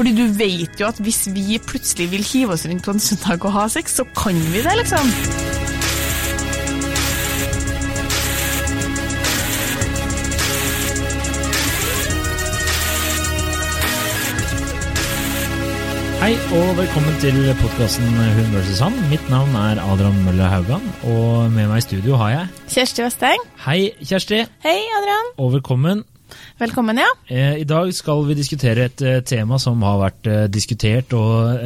Fordi du vet jo at hvis vi plutselig vil hive oss rundt på en søndag og ha sex, så kan vi det, liksom. Hei og velkommen til podkasten Hun vs. han. Mitt navn er Adrian Mølle Haugan, og med meg i studio har jeg Kjersti Vesteng. Hei, Kjersti, Hei, Adrian. og velkommen. Velkommen, ja. Eh, I dag skal vi diskutere et eh, tema som har vært eh, diskutert og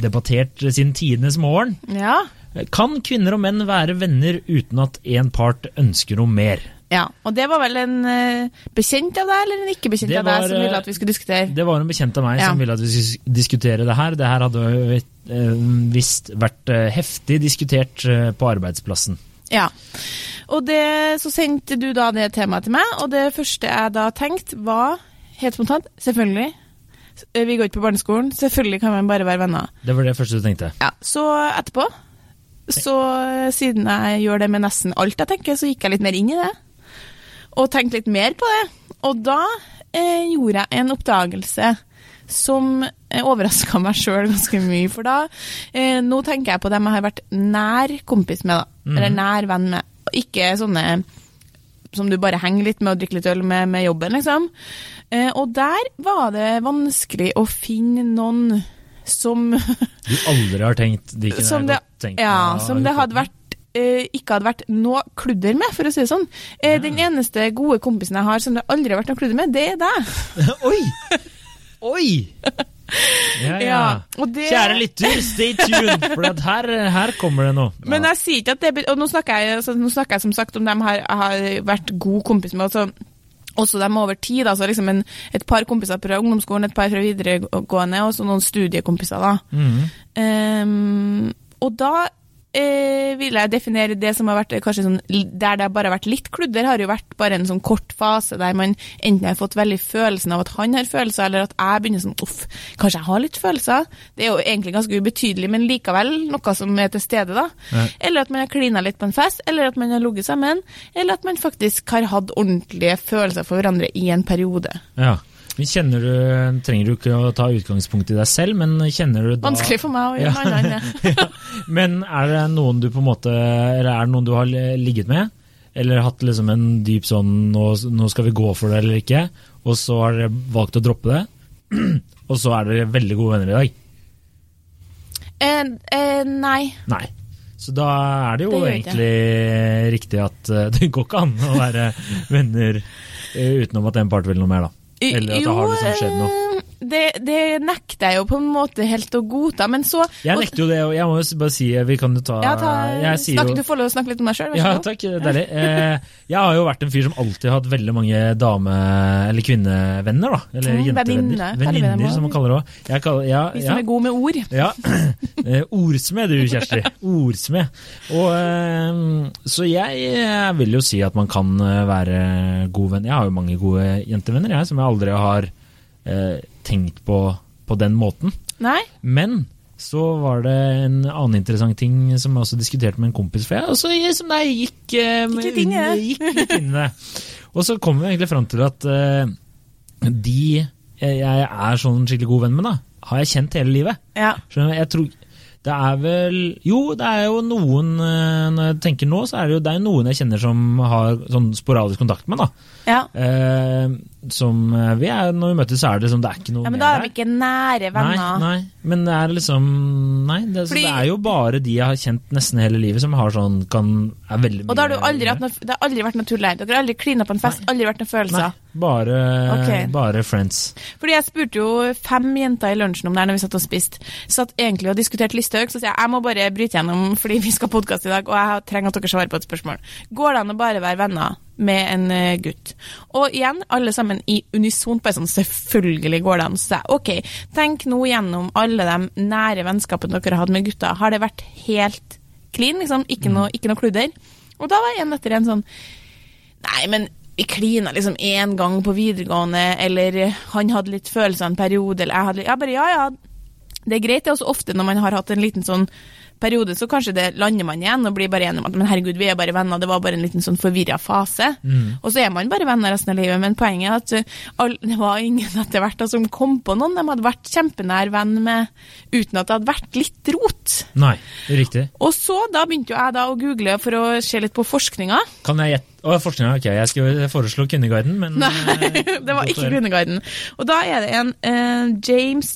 debattert siden tidenes morgen. Ja. Kan kvinner og menn være venner uten at en part ønsker noe mer? ja. Og det var vel en bekjent av deg, eller en ikke bekjent var, av deg, som ville at vi skulle diskutere? Det var en bekjent av meg Ja. som ville at vi skulle diskutere det her. Det her hadde visst vært heftig diskutert på arbeidsplassen. Ja. Og det, så sendte du da det temaet til meg, og det første jeg da tenkte var, helt spontant, selvfølgelig. Eh, Vi går ikke på barneskolen, selvfølgelig kan man bare være venner. Det var det første du tenkte. Ja, så etterpå, så eh, siden jeg gjør det med nesten alt jeg tenker, så gikk jeg litt mer inn i det. Og tenkte litt mer på det. Og da eh, gjorde jeg en oppdagelse som overraska meg sjøl ganske mye. For da eh, Nå tenker jeg på dem jeg har vært nær kompis med, da. Eller nær venn med. Ikke sånne som du bare henger litt med og drikker litt øl med, med jobben, liksom. Eh, og der var det vanskelig å finne noen som Du aldri har tenkt de kunne som det, tenkt ja, som det hadde vært eh, ikke hadde vært noe kludder med, for å si det sånn. Eh, Den eneste gode kompisen jeg har som det aldri har vært noe kludder med, det er deg. Oi! Oi! Ja, ja. Ja, det- Kjære lytter, stay tuned, for her, her kommer det noe. Men jeg sier ikke at det Og nå snakker jeg, altså, nå snakker jeg som sagt om dem har, har vært god kompis med. Altså, også dem over tid. Altså liksom en, et par kompiser fra ungdomsskolen, et par fra videregående, og så noen studiekompiser. da. Mm. Um, og da eh, vil jeg definere det som har vært eh, kanskje sånn, Der det har bare vært litt kludder, har jo vært bare en sånn kort fase der man enten har fått veldig følelsen av at han har følelser, eller at jeg begynner sånn Uff, kanskje jeg har litt følelser? Det er jo egentlig ganske ubetydelig, men likevel noe som er til stede, da. Ja. Eller at man har klina litt på en fest, eller at man har ligget sammen, eller at man faktisk har hatt ordentlige følelser for hverandre i en periode. Ja. Kjenner du, trenger du ikke å ta utgangspunkt i deg selv, men kjenner du da Vanskelig for meg å gjøre noe annet enn det. Men er det noen du på en måte Eller er det noen du har ligget med? Eller hatt liksom en dyp sånn nå, 'nå skal vi gå for det' eller ikke, og så har dere valgt å droppe det, og så er dere veldig gode venner i dag? Eh, eh, nei. Nei. Så da er det jo Det egentlig det. riktig at eh, det går ikke an å være venner eh, utenom at en part vil noe mer, da. Eller at det har liksom skjedd noe. Eh, Det, det nekter jeg jo på en måte helt å godta, men så Jeg nekter jo det, og jeg må jo bare si Vi kan jo ta, ja, ta, Jeg sier snakk, jo Du får lov å snakke litt om deg sjøl, vær Ja, så god. takk. Deilig. Eh, jeg har jo vært en fyr som alltid har hatt veldig mange dame- eller kvinnevenner, da. Eller Mm, jentevenner. vi Venninner, som man kaller det òg. Jeg kaller, ja, Vi ja, er gode med ord. ja. Eh, Ordsmed du, Kjersti. Ordsmed. Og, eh, så jeg eh, vil jo si at man kan eh, være god venn. Jeg har jo mange gode jentevenner, jeg, som jeg aldri har eh, tenkt på på den måten. Nei? Men så var det en annen interessant ting som jeg også diskuterte med en kompis. For jeg også jeg, som deg gikk, eh, med- litt inn i det. gikk litt inn i det. Og så kom vi egentlig fram til at uh, de jeg er sånn skikkelig god venn med, da, har jeg kjent hele livet. Ja. Jeg tror det er vel Jo, det er jo noen eh, Når jeg tenker nå, så er det jo det er noen jeg kjenner som har sånn sporadisk kontakt med, da. ja. Eh, som eh, vi er, Når vi møtes, så er det liksom Det er ikke noe Ja, men da er vi ikke nære venner. Nei, nei, men det er liksom Nei, det, Fordi- det er jo bare de jeg har kjent nesten hele livet, som har sånn kan er veldig Og da har du aldri hatt noe, det har aldri vært noe tull her. Dere har aldri klina på en fest, aldri vært noen Nei, følelser. Bare, okay. bare friends. Fordi jeg spurte jo fem jenter i lunsjen om det her når vi satt og spiste. Satt egentlig og diskuterte Listhaug, så sier jeg jeg må bare bryte gjennom fordi vi skal ha podkast i dag, og jeg trenger at dere svarer på et spørsmål. Går det an å bare være venner med en eh, gutt? Og igjen, alle sammen i unisont, bare sånn selvfølgelig går det an. Så sier jeg ok, tenk nå gjennom alle de nære vennskapene dere har hatt med gutter. Har det vært helt clean, liksom? Ikke noe, ikke noe kludder? Og da var en etter en sånn Nei, men vi klina liksom én gang på videregående, eller han hadde litt følelser en periode, eller jeg hadde litt Ja, bare ja, ja. Det er greit, det er også ofte når man har hatt en liten sånn periode, så kanskje det lander man igjen og blir bare enig om at men herregud, vi er bare venner, det var bare en liten sånn forvirra fase. Og så er man bare venner resten av livet. Men poenget er at uh, all, det var ingen etter hvert som kom på noen de hadde vært kjempenær venn med uten at det hadde vært litt rot. Nei, det er riktig. Og så da begynte jo jeg da å google for å se litt på forskninga. Kan jeg gjette Å, forskninga, ok. Jeg skulle foreslå Kvinneguiden, men Nei, det var ikke. Kvinneguiden. Og da er det en uh, James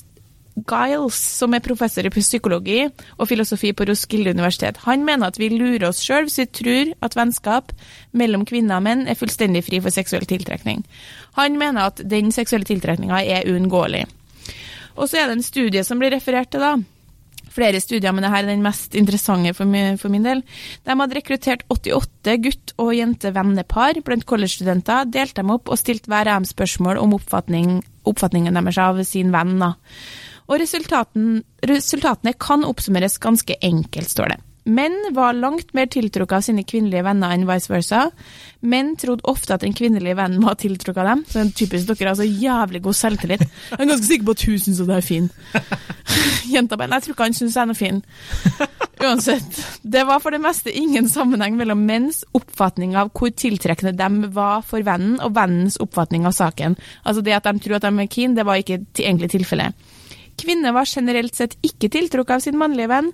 Giles, som er professor i psykologi og filosofi på Roskilde universitet. Han mener at vi lurer oss sjøl hvis vi tror at vennskap mellom kvinner og menn er fullstendig fri for seksuell tiltrekning. Han mener at den seksuelle tiltrekninga er uunngåelig. Og så er det en studie som blir referert til, da. Flere studier, men dette er den mest interessante for min, del. De hadde rekruttert 88 gutt- og jente-vennepar blant college-studenter, delt dem opp og stilt hver av dem spørsmål om oppfatning, oppfatningen deres av sin venn. Da. Og resultaten, resultatene kan oppsummeres ganske enkelt, står det. Menn var langt mer tiltrukket av sine kvinnelige venner enn vice versa. Menn trodde ofte at den kvinnelige vennen var tiltrukket av dem. Så det er typisk dere har så jævlig god selvtillit. Jeg er ganske sikker på at hun syns at er fin. Jenta bare Nei, jeg tror ikke han syns jeg er noe fin. Uansett. Det var for det meste ingen sammenheng mellom menns oppfatning av hvor tiltrekkende de var for vennen, og vennens oppfatning av saken. Altså det at de tror at de er keen, det var ikke egentlig tilfellet. Kvinner var generelt sett ikke tiltrukket av sin mannlige venn,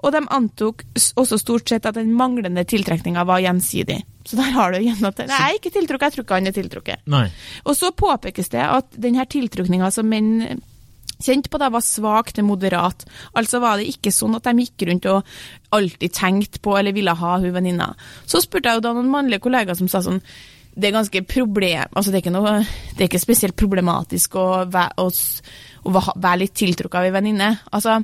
og de antok også stort sett at den manglende tiltrekninga var gjensidig. Så der har du igjen at jeg er ikke tiltrukket, jeg tror ikke han er tiltrukket. Nei. Og så påpekes det at denne tiltrukninga som menn kjente på, da var svak til moderat. Altså var det ikke sånn at de gikk rundt og alltid tenkte på eller ville ha hun venninna. Så spurte jeg jo da noen mannlige kollegaer som sa sånn det er ganske problem, altså det er ikke, noe, det er ikke spesielt problematisk å være, å, å være litt tiltrukket av ei venninne. Altså,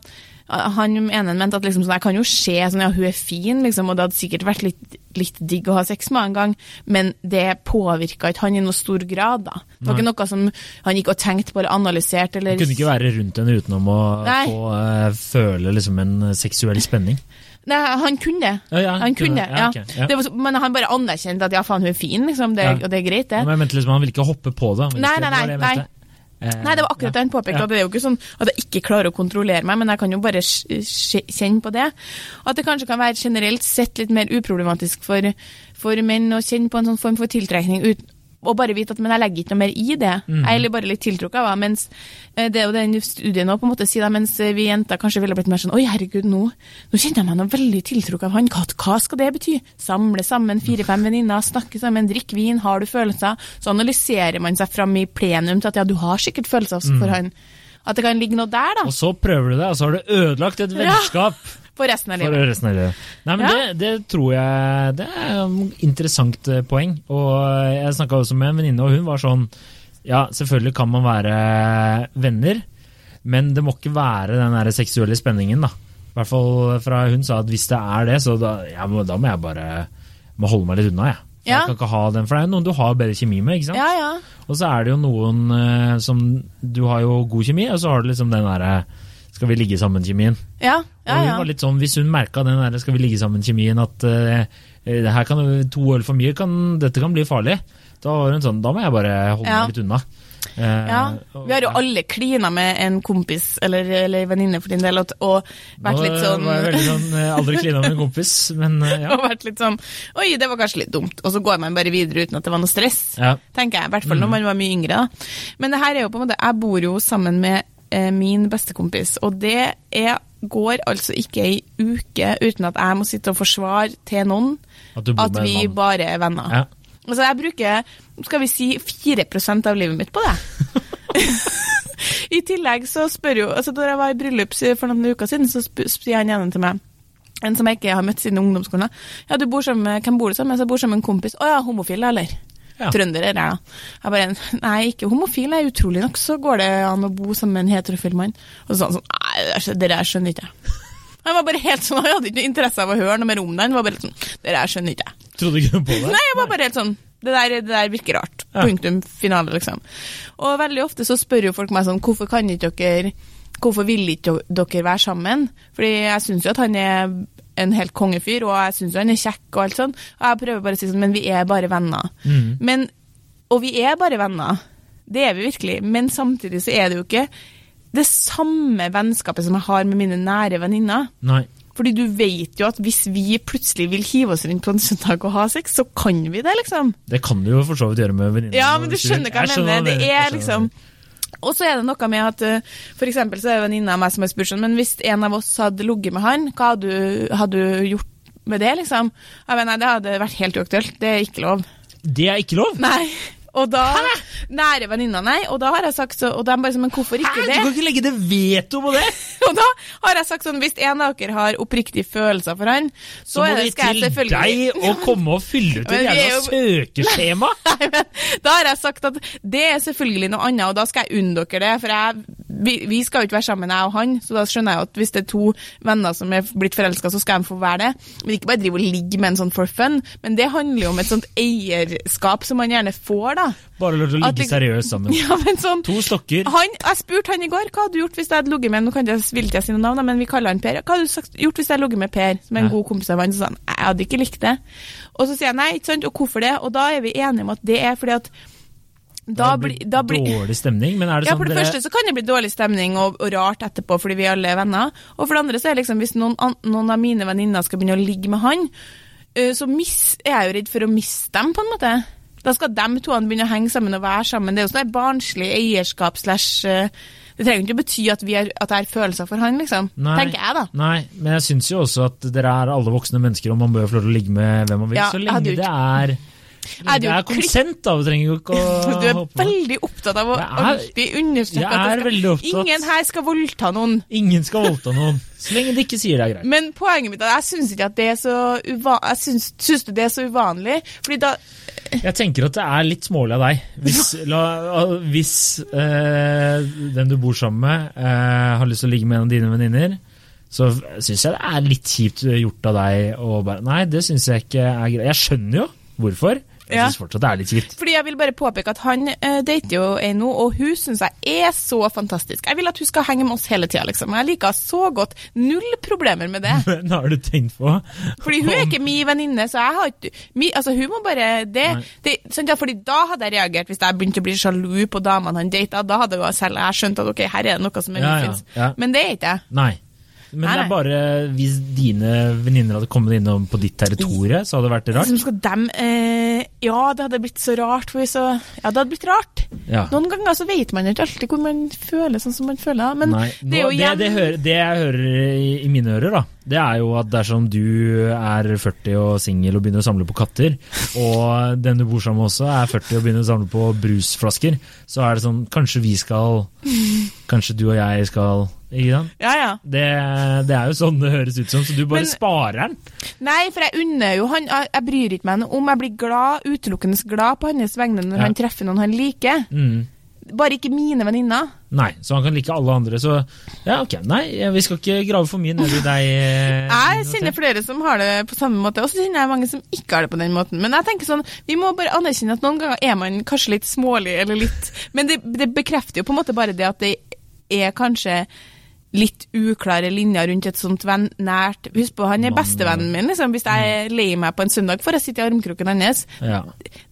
han ene mente at liksom, sånn, jeg kan jo se sånn, ja, hun er fin, liksom, og det hadde sikkert vært litt, litt digg å ha sex med en gang, men det påvirka ikke han i noe stor grad. da. Det var Nei. ikke noe som han gikk og tenkte på eller analyserte. Eller... Du kunne ikke være rundt henne utenom å Nei. få uh, føle liksom en seksuell spenning. Nei, han kunne. Ja, ja, han kunne, kunne- ja, okay. Det var, så- men han bare anerkjente at ja, faen, hun er fin, liksom, det, og det er greit, det. Men jeg mente liksom, Han ville ikke hoppe på det. ville Nei, nei, det nei. Eh, Nei, det var akkurat det han påpekte. At Det er jo ikke sånn at jeg ikke klarer å kontrollere meg, men jeg kan jo bare kjenne på det. At det kanskje kan være generelt sett litt mer uproblematisk for, for menn å kjenne på en sånn form for tiltrekning ut, og bare vite at men jeg legger ikke noe mer i det. Mm. Jeg er bare litt tiltrukket av henne. Mens eh, det er jo den studien òg, på en måte sier, det, mens eh, vi jenter kanskje ville blitt mer sånn Oi, herregud, nå, nå kjenner jeg meg noe veldig tiltrukket av han. Hva, hva skal det bety? Samle sammen fire-fem venninner, snakke sammen, drikke vin, har du følelser? Så analyserer man seg fram i plenum til at ja, du har sikkert følelser for han. At det kan ligge noe der, da. Og så prøver du det, og så har du ødelagt et vennskap For resten av livet. resten av livet. Nei, men Ja. det, det tror jeg Det er et interessant eh, poeng. Og jeg snakka også med en venninne, og hun var sånn Ja, selvfølgelig kan man være venner, men det må ikke være den der seksuelle spenningen, da. I hvert fall fra hun sa at hvis det er det, så da, ja, da må jeg bare må holde meg litt unna, jeg. Ja. Jeg kan ikke ha den, for det er jo noen du har bedre kjemi med, ikke sant? Ja, ja. Og så er det jo noen eh, som Du har jo god kjemi, og så har du liksom den derre Skal vi ligge sammen-kjemien. Ja, ja, ja, hun var litt sånn, Hvis hun merka den der skal vi ligge sammen-kjemien, at uh, det her kan, to øl for mye, kan, dette kan bli farlig, da var hun sånn Da må jeg bare holde Ja. meg litt unna. Eh, Ja, Vi har jo alle klina med en kompis eller, eller venninne for din del, og, og vært litt sånn Nå var sånn Aldri klina med en kompis, men ja. og vært litt sånn Oi, det var kanskje litt dumt. Og så går man bare videre uten at det var noe stress. ja. Tenker jeg, i hvert fall når man var mye yngre. da. Men det her er jo på en måte Jeg bor jo sammen med min bestekompis, og det er, går altså ikke ei uke uten at jeg må sitte og forsvare til noen At at vi mann. bare er venner. Ja. Altså, jeg bruker, skal vi si, 4% av livet mitt på det. I tillegg så spør jo altså Da jeg var i bryllup for noen uker siden, så sier han ene til meg en som jeg ikke har møtt siden ungdomsskolen. Ja, du bor sammen med, Hvem bor du sammen med? Så jeg bor sammen med en kompis. Å ja, homofil, eller? Ja. trøndere er da. Jeg bare Nei, ikke homofil. Jeg, utrolig nok så går det an å bo sammen med en heterofil mann. Og så sa han sånn Nei, det der- skjønner ikke jeg. Han var bare helt sånn, han hadde ikke noe interesse av å høre noe mer om den. Han var bare sånn Det der skjønner ikke jeg. Trodde ikke på det? Nei, jeg var bare helt sånn det der, det der virker rart. Ja. Punktum finale, liksom. Og veldig ofte så spør jo folk meg sånn Hvorfor kan ikke dere Hvorfor vil ikke dere være sammen? Fordi jeg syns jo at han er en helt kongefyr, og jeg syns han er kjekk og alt sånn. Og jeg prøver bare å si sånn Men vi er bare venner. Mm. Men Og vi er bare venner. Det er vi virkelig. Men samtidig så er det jo ikke det samme vennskapet som jeg har med mine nære venninner. Nei. Fordi du vet jo at hvis vi plutselig vil hive oss rundt på en søndag og ha sex, så kan vi det, liksom. Det kan du jo for så vidt gjøre med venninner. Ja, men du skjønner hva jeg mener. Det er liksom Og så er det noe med at f.eks. for eksempel så er venninna av meg som har spurt sånn, men hvis en av oss hadde ligget med han, hva hadde du, hadde du gjort med det, liksom? Jeg mener, det hadde vært helt uaktuelt. Det er ikke lov. Det er ikke lov! Nei. Og da Nære venninner, nei. Og da har jeg sagt så Og de bare sånn, men hvorfor ikke Hæ? det? Du kan ikke legge det veto på det! Og da har jeg sagt sånn, hvis en av dere har oppriktige følelser for han, så, Så må det, til selvfølgelig deg å komme og fylle ut et jævla jo- søkeskjema! Nei, men da har jeg sagt at det er selvfølgelig noe annet, og da skal jeg unne dere det. For jeg, vi, vi skal jo ikke være sammen, jeg og han, så da skjønner jeg jo at hvis det er to venner som er blitt forelska, så skal de få være det. Men ikke bare drive og ligge med en sånn for fun, men det handler jo om et sånt eierskap som man gjerne får, da. Bare lov til å ligge liksom- seriøst sammen. Ja, men sånn To stokker. han, Jeg spurte han i går hva hadde du gjort hvis jeg hadde ligget med Nå kan jeg, vil ikke jeg si noen navn, men vi kaller han Per. Hva hadde du gjort hvis jeg hadde ligget med Per, som er en Ja. god kompis av han? Så sa han jeg hadde ikke likt det. Og så sier jeg nei, ikke sant, og hvorfor det? Og da er vi enige om at det er fordi at da blir da blir, Dårlig stemning, men er det ja, sånn For det dere første så kan det bli dårlig stemning og, og rart etterpå fordi vi alle er venner. Og for det andre så er det liksom hvis noen, noen av mine venninner skal begynne å ligge med han, øh, så miss, er jeg jo redd for å miste dem, på en måte. Da skal de to begynne å henge sammen og være sammen. Det er jo sånn barnslig eierskap slash øh, Det trenger ikke å bety at, det er, at følelser for han, liksom. Nei. Tenker jeg, da. Nei, men jeg syns jo også at dere er alle voksne mennesker, og man bør få lov til å ligge med hvem man vil. Ja, så lenge det er hadde Det er konsent, da. Vi trenger jo ikke å Du er veldig opptatt av å alltid understreke at skal, ingen her skal voldta noen. Ingen skal voldta noen. Så lenge de ikke sier det er greit. Men poenget mitt er at jeg syns ikke at det er så uvanlig. jeg syns, syns det er så uvanlig? Fordi da Jeg tenker at det er litt smålig av deg. Hvis, la, hvis eh, den du bor sammen med, eh, har lyst til å ligge med en av dine venninner, så syns jeg det er litt kjipt gjort av deg å bare Nei, det syns jeg ikke er greit. Jeg skjønner jo hvorfor. Jeg Ja. syns fortsatt det er litt kjipt. Fordi jeg vil bare påpeke at han uh, dater jo ei nå, og hun syns jeg er så fantastisk. Jeg vil at hun skal henge med oss hele tida, liksom. Jeg liker henne så godt. Null problemer med det. Men har du tenkt på Fordi hun er ikke min venninne, så jeg har ikke mi, Altså, hun må bare det, det sånn, ja, Fordi da hadde jeg reagert hvis jeg begynte å bli sjalu på damene han data. Da hadde jo selv jeg skjønt at ok, her er det noe som er Ja, ja, ja. Men det er ikke jeg. Nei. Men Nei, det er bare hvis dine venninner hadde kommet innom på ditt territorium, så hadde det vært rart. Liksom skal dem, eh, ja, det hadde blitt så rart. Så, ja, det hadde blitt rart. Ja. Noen ganger så vet man ikke alltid hvor man føler sånn som man føler. Men Nei, det er jo nå, det, det, hører, det jeg hører i, i mine ører, da, det er jo at dersom du er 40 og singel og begynner å samle på katter, og den du bor sammen med også er 40 og begynner å samle på brusflasker, så er det sånn Kanskje vi skal Kanskje du og jeg skal Ikke sant? Ja, ja. Det, det er jo sånn det høres ut som, så du bare Men- sparer den. Nei, for jeg unner jo han Jeg, bryr ikke meg om. Jeg blir glad, utelukkende glad på hans vegne når Ja. han treffer noen han liker. Mm. Bare ikke mine venninner. Nei, så han kan like alle andre, så Ja, ok. Nei, vi skal ikke grave for mye ned i deg. Jeg kjenner flere som har det på samme måte, og så kjenner jeg mange som ikke har det på den måten. Men jeg tenker sånn, vi må bare anerkjenne at noen ganger er man kanskje litt smålig, eller litt Men det, det bekrefter jo på en måte bare det at det er kanskje litt uklare linjer rundt et sånt venn, nært Husk på, han er bestevennen min, liksom. Hvis jeg er lei meg på en søndag, får jeg sitte i armkroken hans. Ja.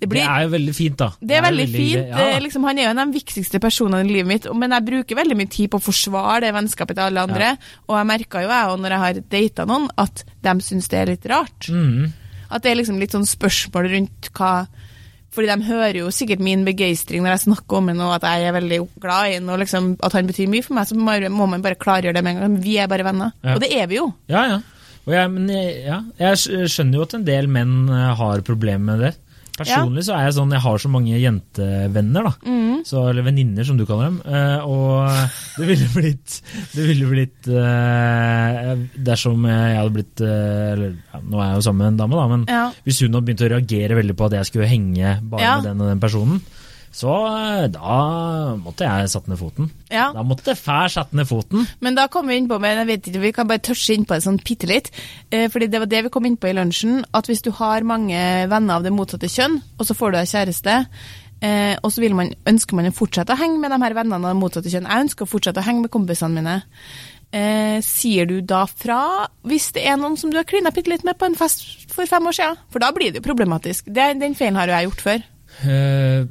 Det, Det er jo veldig fint, da. det er veldig fint. Ja. Det er liksom, han er jo en av de viktigste personene i livet mitt, men jeg bruker veldig mye tid på å forsvare det vennskapet til alle andre. Og jeg merka jo, jeg òg, når jeg har data noen, at de syns det er litt rart. Mm. At det er liksom litt sånn spørsmål rundt hva Fordi de hører jo sikkert min begeistring når jeg snakker om ham, og at jeg er veldig glad i ham, og liksom at han betyr mye for meg, så må man bare klargjøre det med en gang. Vi er bare venner. Ja. Og det er vi jo. Ja, ja. Jeg, men jeg, ja, jeg skjønner jo at en del menn har problemer med det. Personlig så er jeg sånn, jeg har så mange jentevenner, da. Mm. Så, eller venninner, som du kaller dem. eh, og det ville blitt, det ville blitt eh, Dersom jeg hadde blitt eh, Eller ja, nå er jeg jo sammen med en dame, da, men Ja. hvis hun hadde begynt å reagere veldig på at jeg skulle henge bare Ja. med den og den personen, så eh, da måtte jeg satt ned foten. Ja. Da måtte fær satt ned foten. Men da kom vi inn på, men jeg vet ikke, vi kan bare tørse inn på det sånn bitte litt. Eh, fordi det var det vi kom inn på i lunsjen, at hvis du har mange venner av det motsatte kjønn, og så får du deg kjæreste, eh, og så vil man, ønsker man å fortsette å henge med de her vennene av det motsatte kjønn. Jeg ønsker å fortsette å henge med kompisene mine. Eh, sier du da fra hvis det er noen som du har klina bitte litt med på en fest for fem år siden? For da blir det jo problematisk. Det, den feilen har jo jeg gjort før. Eh,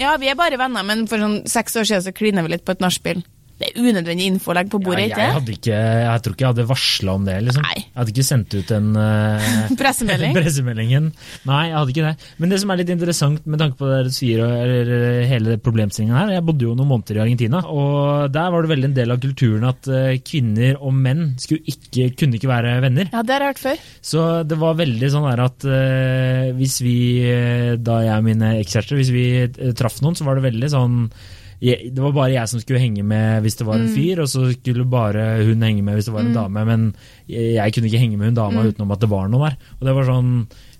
Ja, vi er bare venner, men for sånn seks år siden så klina vi litt på et nachspiel. Det er unødvendig info å legge på Ja, bordet, jeg, ikke hadde jeg tror ikke jeg hadde varsla om det. liksom. Nei. Jeg hadde ikke sendt ut en uh, Pressemelding? pressemeldingen. Nei, jeg hadde ikke det. Men det som er litt interessant med tanke på det du sier, eller hele problemstillingen her Jeg bodde jo noen måneder i Argentina, og der var det veldig en del av kulturen at eh, kvinner og menn skulle ikke, kunne ikke være venner. Ja, det har jeg hørt før. Så det var veldig sånn der at uh, hvis vi, eh, da jeg og mine ekskjærester, hvis vi eh, traff noen, så var det veldig sånn jeg, Det var bare jeg som skulle henge med hvis det var en fyr, og så skulle bare hun henge med hvis det var en dame. Men jeg, jeg kunne ikke henge med hun dama utenom at det var noe der. Og det var sånn,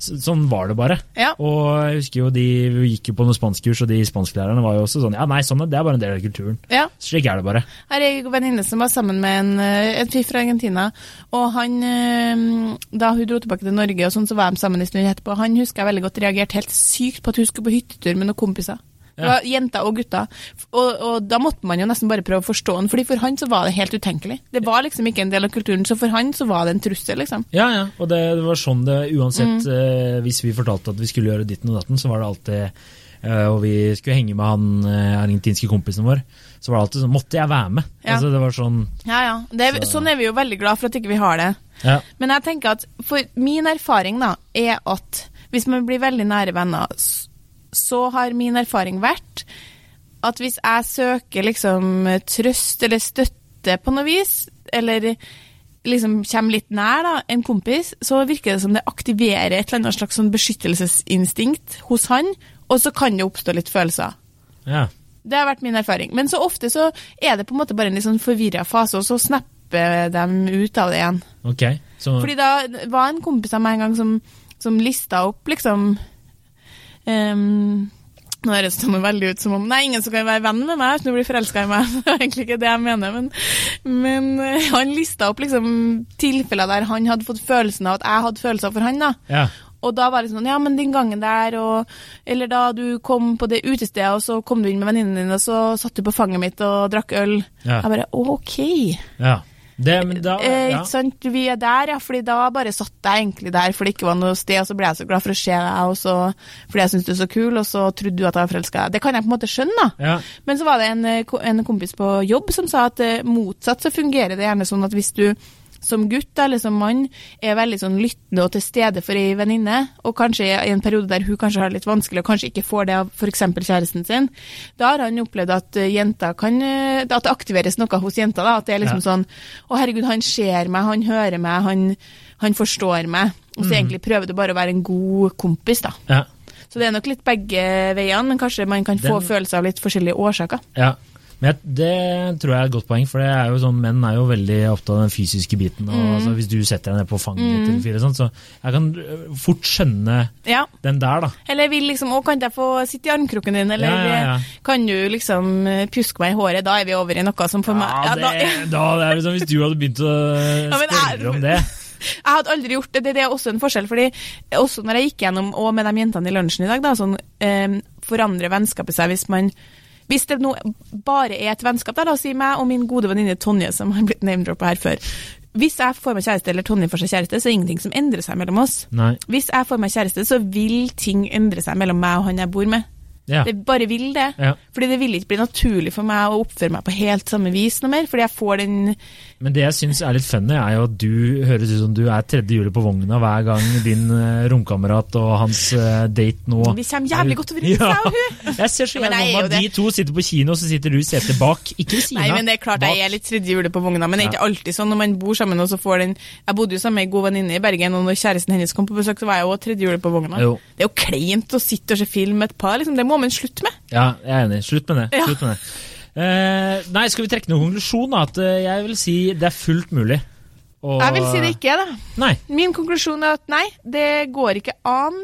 sånn var det bare. Ja. Og jeg husker jo de vi gikk jo på noen spanskkurs, og de spansklærerne var jo også sånn Ja, nei, sånn det er bare en del av kulturen. Ja. Slik er det bare. Her er en venninne som var sammen med en, eh, en fyr fra Argentina. Og han, eh, da hun dro tilbake til Norge, og sånn, så var de sammen en stund etterpå. Han husker jeg veldig godt reagerte helt sykt på at hun skulle på hyttetur med noen kompiser. Det var jenter og gutter. Og, og da måtte man jo nesten bare prøve å forstå han, fordi for han så var det helt utenkelig. Det var liksom ikke en del av kulturen, så for han så var det en trussel, liksom. Ja, ja, og det, det var sånn det Mm. uansett eh, Hvis vi fortalte at vi skulle gjøre ditten og datten, så var det alltid eh, Og vi skulle henge med han eh, argentinske kompisen vår, så var det alltid sånn Måtte jeg være med? Ja. Altså, det var sånn Ja, ja. Det er, Så- sånn er vi jo veldig glad for at ikke vi har det. Ja. Men jeg tenker at for min erfaring da, er at hvis man blir veldig nære venner, så har min erfaring vært at hvis jeg søker liksom trøst eller støtte på noe vis, eller liksom kommer litt nær da, en kompis, så virker det som det aktiverer et eller annet slags sånn beskyttelsesinstinkt hos han, og så kan det oppstå litt følelser. ja. Det har vært min erfaring. Men så ofte så er det på en måte bare en litt sånn forvirra fase, og så snapper de ut av det igjen. Okay, Så, Fordi da var en kompis av meg en gang som, som lista opp liksom ehm, Nå høres det veldig ut som om Nei, ingen som kan være venn med meg uten å bli forelska i meg. Det er egentlig ikke det jeg mener, men, men eh, han lista opp liksom tilfeller der han hadde fått følelsen av at jeg hadde følelser for han. da. ja. Og da var det sånn, ja, men den gangen der, og, eller da du kom på det utestedet, og så kom du inn med venninnen din, og så satt du på fanget mitt og drakk øl. Ja. Jeg bare, ok. ja. Det, da, Eh, ja. ikke sant, vi er der, ja, fordi da bare satt jeg egentlig der fordi det ikke var noe sted, og så ble jeg så glad for å se deg, så, fordi jeg syntes du er så kul, og så trodde du at jeg var forelska. Det kan jeg på en måte skjønne, da. Ja. Men så var det en, eh, en kompis på jobb som sa at eh, motsatt så fungerer det gjerne sånn at hvis du som gutt eller som mann er veldig sånn lyttende og til stede for ei venninne, og kanskje i en periode der hun kanskje har det litt vanskelig og kanskje ikke får det av f.eks. kjæresten sin, da har han opplevd at jenta kan eh, At det aktiveres noe hos jenter. da, At det er liksom Ja. sånn Å, herregud, han ser meg, han hører meg, han, han forstår meg. Og så egentlig prøver du bare å være en god kompis, da. Ja. Så det er nok litt begge veiene, men kanskje man kan få Den- følelser av litt forskjellige årsaker. ja. Men det tror jeg er et godt poeng, for det er sånn, menn er jo veldig opptatt av den fysiske biten. Og, Mm. altså, hvis du setter deg ned på fanget til fire, sånt, så jeg kan øh, fort skjønne Ja. den der, da. Eller vil liksom, å, kan jeg få sitte i armkroken din, eller Ja, ja, eh, kan du liksom eh, pjuske meg i håret? Da er vi over i noe som for meg Ja, det, da, det liksom, Hvis du hadde begynt å spørre om det Jeg hadde aldri gjort det, det, det er også en forskjell, fordi også når jeg gikk gjennom, og med de jentene i lunsjen i dag, da, sånn, eh, forandrer vennskapet seg hvis man hvis det nå bare er et vennskap, da, la oss si meg og min gode venninne Tonje, som har blitt name-droppa her før. Hvis jeg får meg kjæreste, eller Tonje får seg kjæreste, så er det ingenting som endrer seg mellom oss. Nei. Hvis jeg får meg kjæreste, så vil ting endre seg mellom meg og han jeg bor med. Ja. Det bare vil det. Ja. Fordi det vil ikke bli naturlig for meg å oppføre meg på helt samme vis noe mer, fordi jeg får den Men det jeg syns er litt funny, er jo at du høres ut som du er tredje hjulet på vogna hver gang din uh, romkamerat og hans uh, date nå Vi kommer jævlig godt overens, jeg og hun. Jeg ser så gjerne er for meg de to sitter på kino, så sitter du i setet bak. Ikke ved siden Nei, av. men det er klart jeg er litt tredje hjulet på vogna, men det er ikke alltid sånn når man bor sammen og så får den Jeg bodde jo sammen med ei god venninne i Bergen, og når kjæresten hennes kom på besøk, så var jeg òg tredje hjulet på vogna. Jo. Det er jo kleint å sitte og se film med et par, liksom. Det må man slutte med. Ja, jeg er enig. Slutt med det. Slutt med det. Eh, nei, skal vi trekke noen konklusjon? At eh, jeg vil si det er fullt mulig. Og... Jeg vil si det ikke, da. Nei. Min konklusjon er at nei, det går ikke an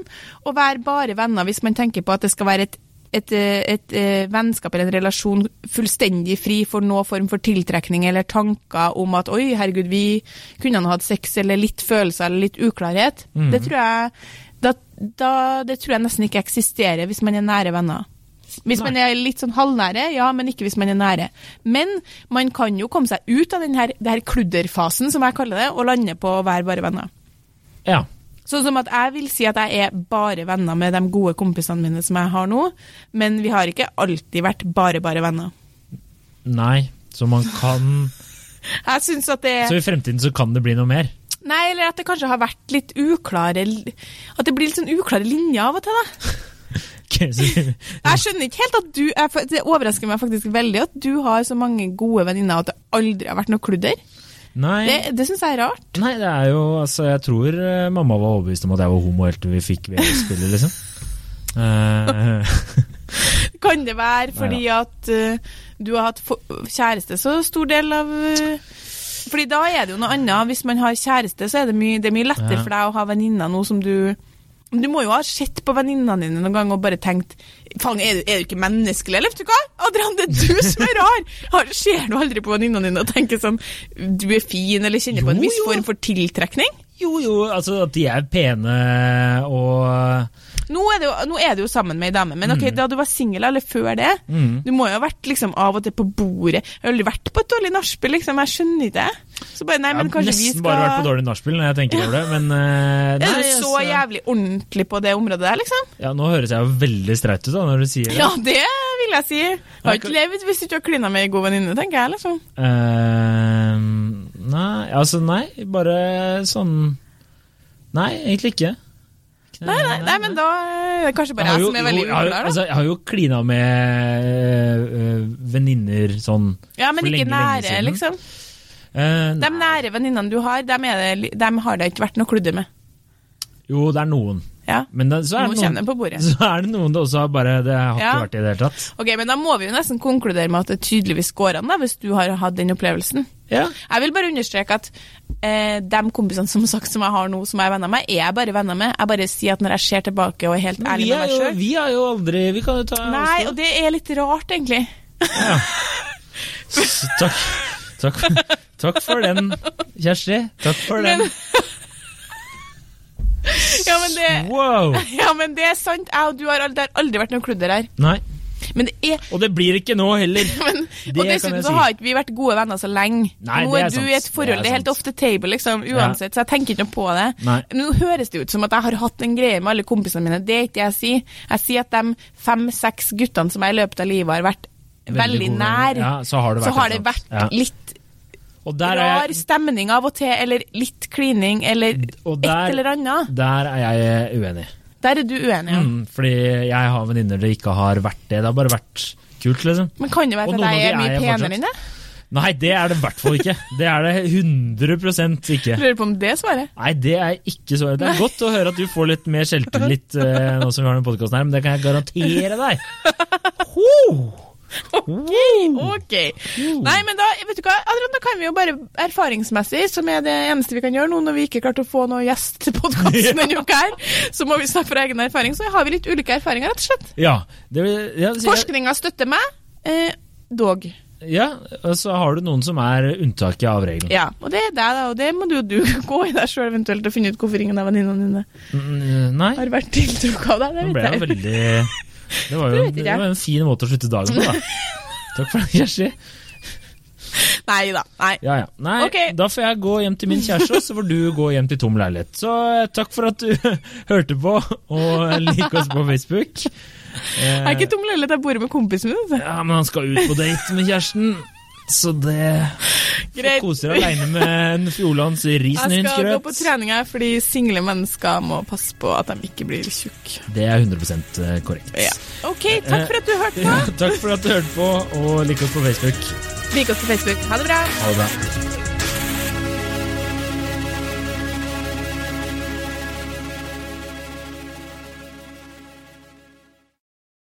å være bare venner hvis man tenker på at det skal være et, et, et, et, eh, vennskap eller en relasjon fullstendig fri for noen form for tiltrekning eller tanker om at oi, herregud, vi kunne ha hatt sex eller litt følelser eller litt uklarhet. Mm. Det, tror jeg, da, da, det tror jeg nesten ikke eksisterer hvis man er nære venner. Hvis man er litt sånn halvnære, ja, men ikke hvis man er nære. Men man kan jo komme seg ut av denne her, her kludderfasen, som jeg kaller det, og lande på å være bare venner. Ja. Sånn som at jeg vil si at jeg er bare venner med de gode kompisene mine som jeg har nå, men vi har ikke alltid vært bare, bare venner. Nei. Så man kan Jeg syns at det Så i fremtiden så kan det bli noe mer. Nei, eller at det kanskje har vært litt uklare At det blir litt sånn uklare linjer av og til, da. Ok, så- Jeg skjønner ikke helt at du jeg, Det overrasker meg faktisk veldig at du har så mange gode venninner, at det aldri har vært noe kludder. Nei, Det, det syns jeg er rart. nei, det er jo Altså, jeg tror eh, mamma var overbevist om at jeg var homo helt til vi fikk VG-spillet, liksom. Eh, Kan det være fordi at uh, du har hatt kjæreste så stor del av uh, Fordi da er det jo noe annet. Hvis man har kjæreste, så er det mye, det er mye lettere Ja. for deg å ha venninner nå som du Du må jo ha sett på venninnene dine noen gang og bare tenkt Faen, er, er du ikke menneskelig, eller? Vet du hva? Adrian, det er du som er rar! Har, ser du aldri på venninnene dine og tenker sånn Du er fin, eller kjenner på en Jo, viss form for tiltrekning? Jo, jo, altså at de er pene og Nå er, det jo, nå er det jo sammen med ei dame, men ok, da du var singel, eller før det Mm. Du må jo ha vært liksom av og til på bordet. Jeg har aldri vært på et dårlig nachspiel, liksom. Jeg skjønner ikke det. Så bare, nei, Jeg men kanskje vi nesten bare vært på dårlig nachspiel når jeg tenker over det, men eh, Er du så altså- jævlig ordentlig på det området der, liksom? Ja, nå høres jeg jo veldig streit ut da, når du sier det. Ja, det vil jeg si. Har ikke levd hvis du ikke har klina med ei god venninne, tenker jeg, liksom. Eh, nei, altså nei, bare sånn Nei, egentlig ikke. Nei, nei, nei, men da er kanskje bare jeg jo- som er veldig uklar, da. Altså, jeg har jo klina med øh, venninner sånn Ja, men for ikke lenge, lenge nære, siden. liksom. Uh, De nære venninnene du har, dem, det, dem har det ikke vært noe kludder med. Jo, det er noen. Ja. Men det, så, er det noen det så er det noen det også har bare Det har Ja. ikke vært i det hele tatt. Ok, men da må vi jo nesten konkludere med at det tydeligvis går an, da, hvis du har hatt den opplevelsen. Ja. Jeg vil bare understreke at eh, de kompisene som sagt som jeg har nå, som jeg er venner med, er jeg bare venner med. Jeg bare sier at når jeg ser tilbake og er helt ærlig med er meg sjøl vi har jo aldri Vi kan jo ta Nei, og det er litt rart, egentlig. S- Takk. Takk, takk for den, Kjersti. Takk for den. Men- Ja, men det, Wow! ja, men det er sant. Jeg og du har aldri, det har aldri vært noe kludder her. Nei. Men det er Og det blir ikke nå heller. men, Det Og dessuten så si. har ikke vi vært gode venner så lenge. Nei, Nå det er, er du sant. i et Det forhold, er det er helt off the table, liksom, uansett, så jeg tenker ikke noe på det. Nei. Nå høres det ut som at jeg har hatt en greie med alle kompisene mine. Det er ikke det jeg sier. Jeg sier at de fem-seks guttene som jeg i løpet av livet har vært veldig, veldig nær. Ja, så har det vært, har det vært. Ja. litt rar stemning av og til, eller litt klining, eller der, et eller annet. der er jeg uenig. Der er du uenig, ja. Mm, fordi jeg har venninner det ikke har vært det. Det har bare vært kult, liksom. Men kan det være at jeg er mye jeg penere enn det? Nei, det er det i hvert fall ikke. Det er det 100 ikke. Lurer på om det svaret. Nei, det er ikke svaret. Det er godt å høre at du får litt mer selvtillit uh, nå som vi har denne podkasten her, men det kan jeg garantere deg. Ho! Ok. OK. Nei, men da vet du hva, Adrian, da kan vi jo bare erfaringsmessig, som er det eneste vi kan gjøre nå når vi ikke klarte å få noen gjest til podkasten denne uka her, så må vi snakke fra egen erfaring. Så har vi litt ulike erfaringer, rett og slett. Ja, ja, Forskninga støtter meg, eh, dog. ja, og så har du noen som er unntaket av regelen. Ja, og det er deg, da, og det må du jo du gå i deg sjøl eventuelt og finne ut hvorfor ingen av venninnene dine Mm, Nei, har vært tiltrukket av deg. nå Det ble jeg vet jeg. veldig Det var jo Det var en fin måte å slutte dagen på, da. Takk for det, Kjersti. Nei da. Nei. Ja, ja. Nei, okay. da får jeg gå hjem til min kjæreste, og så får du gå hjem til tom leilighet. Så eh, takk for at du hørte på, og lik oss på Facebook. Er ikke tom leilighet, jeg bor med kompisen min. altså. Ja, men han skal ut på date med kjæresten, så det Greit. Koser aleine med en Fjordlands Jeg skal gå på risengrynsgrøt. trening her fordi single mennesker må passe på at de ikke blir tjukke. Det er 100 korrekt. Ja. Ok, takk for at du hørte på. Ja, takk for at du hørte på, og lik oss på Facebook. Lik oss på Facebook. Ha det bra. Ha det bra.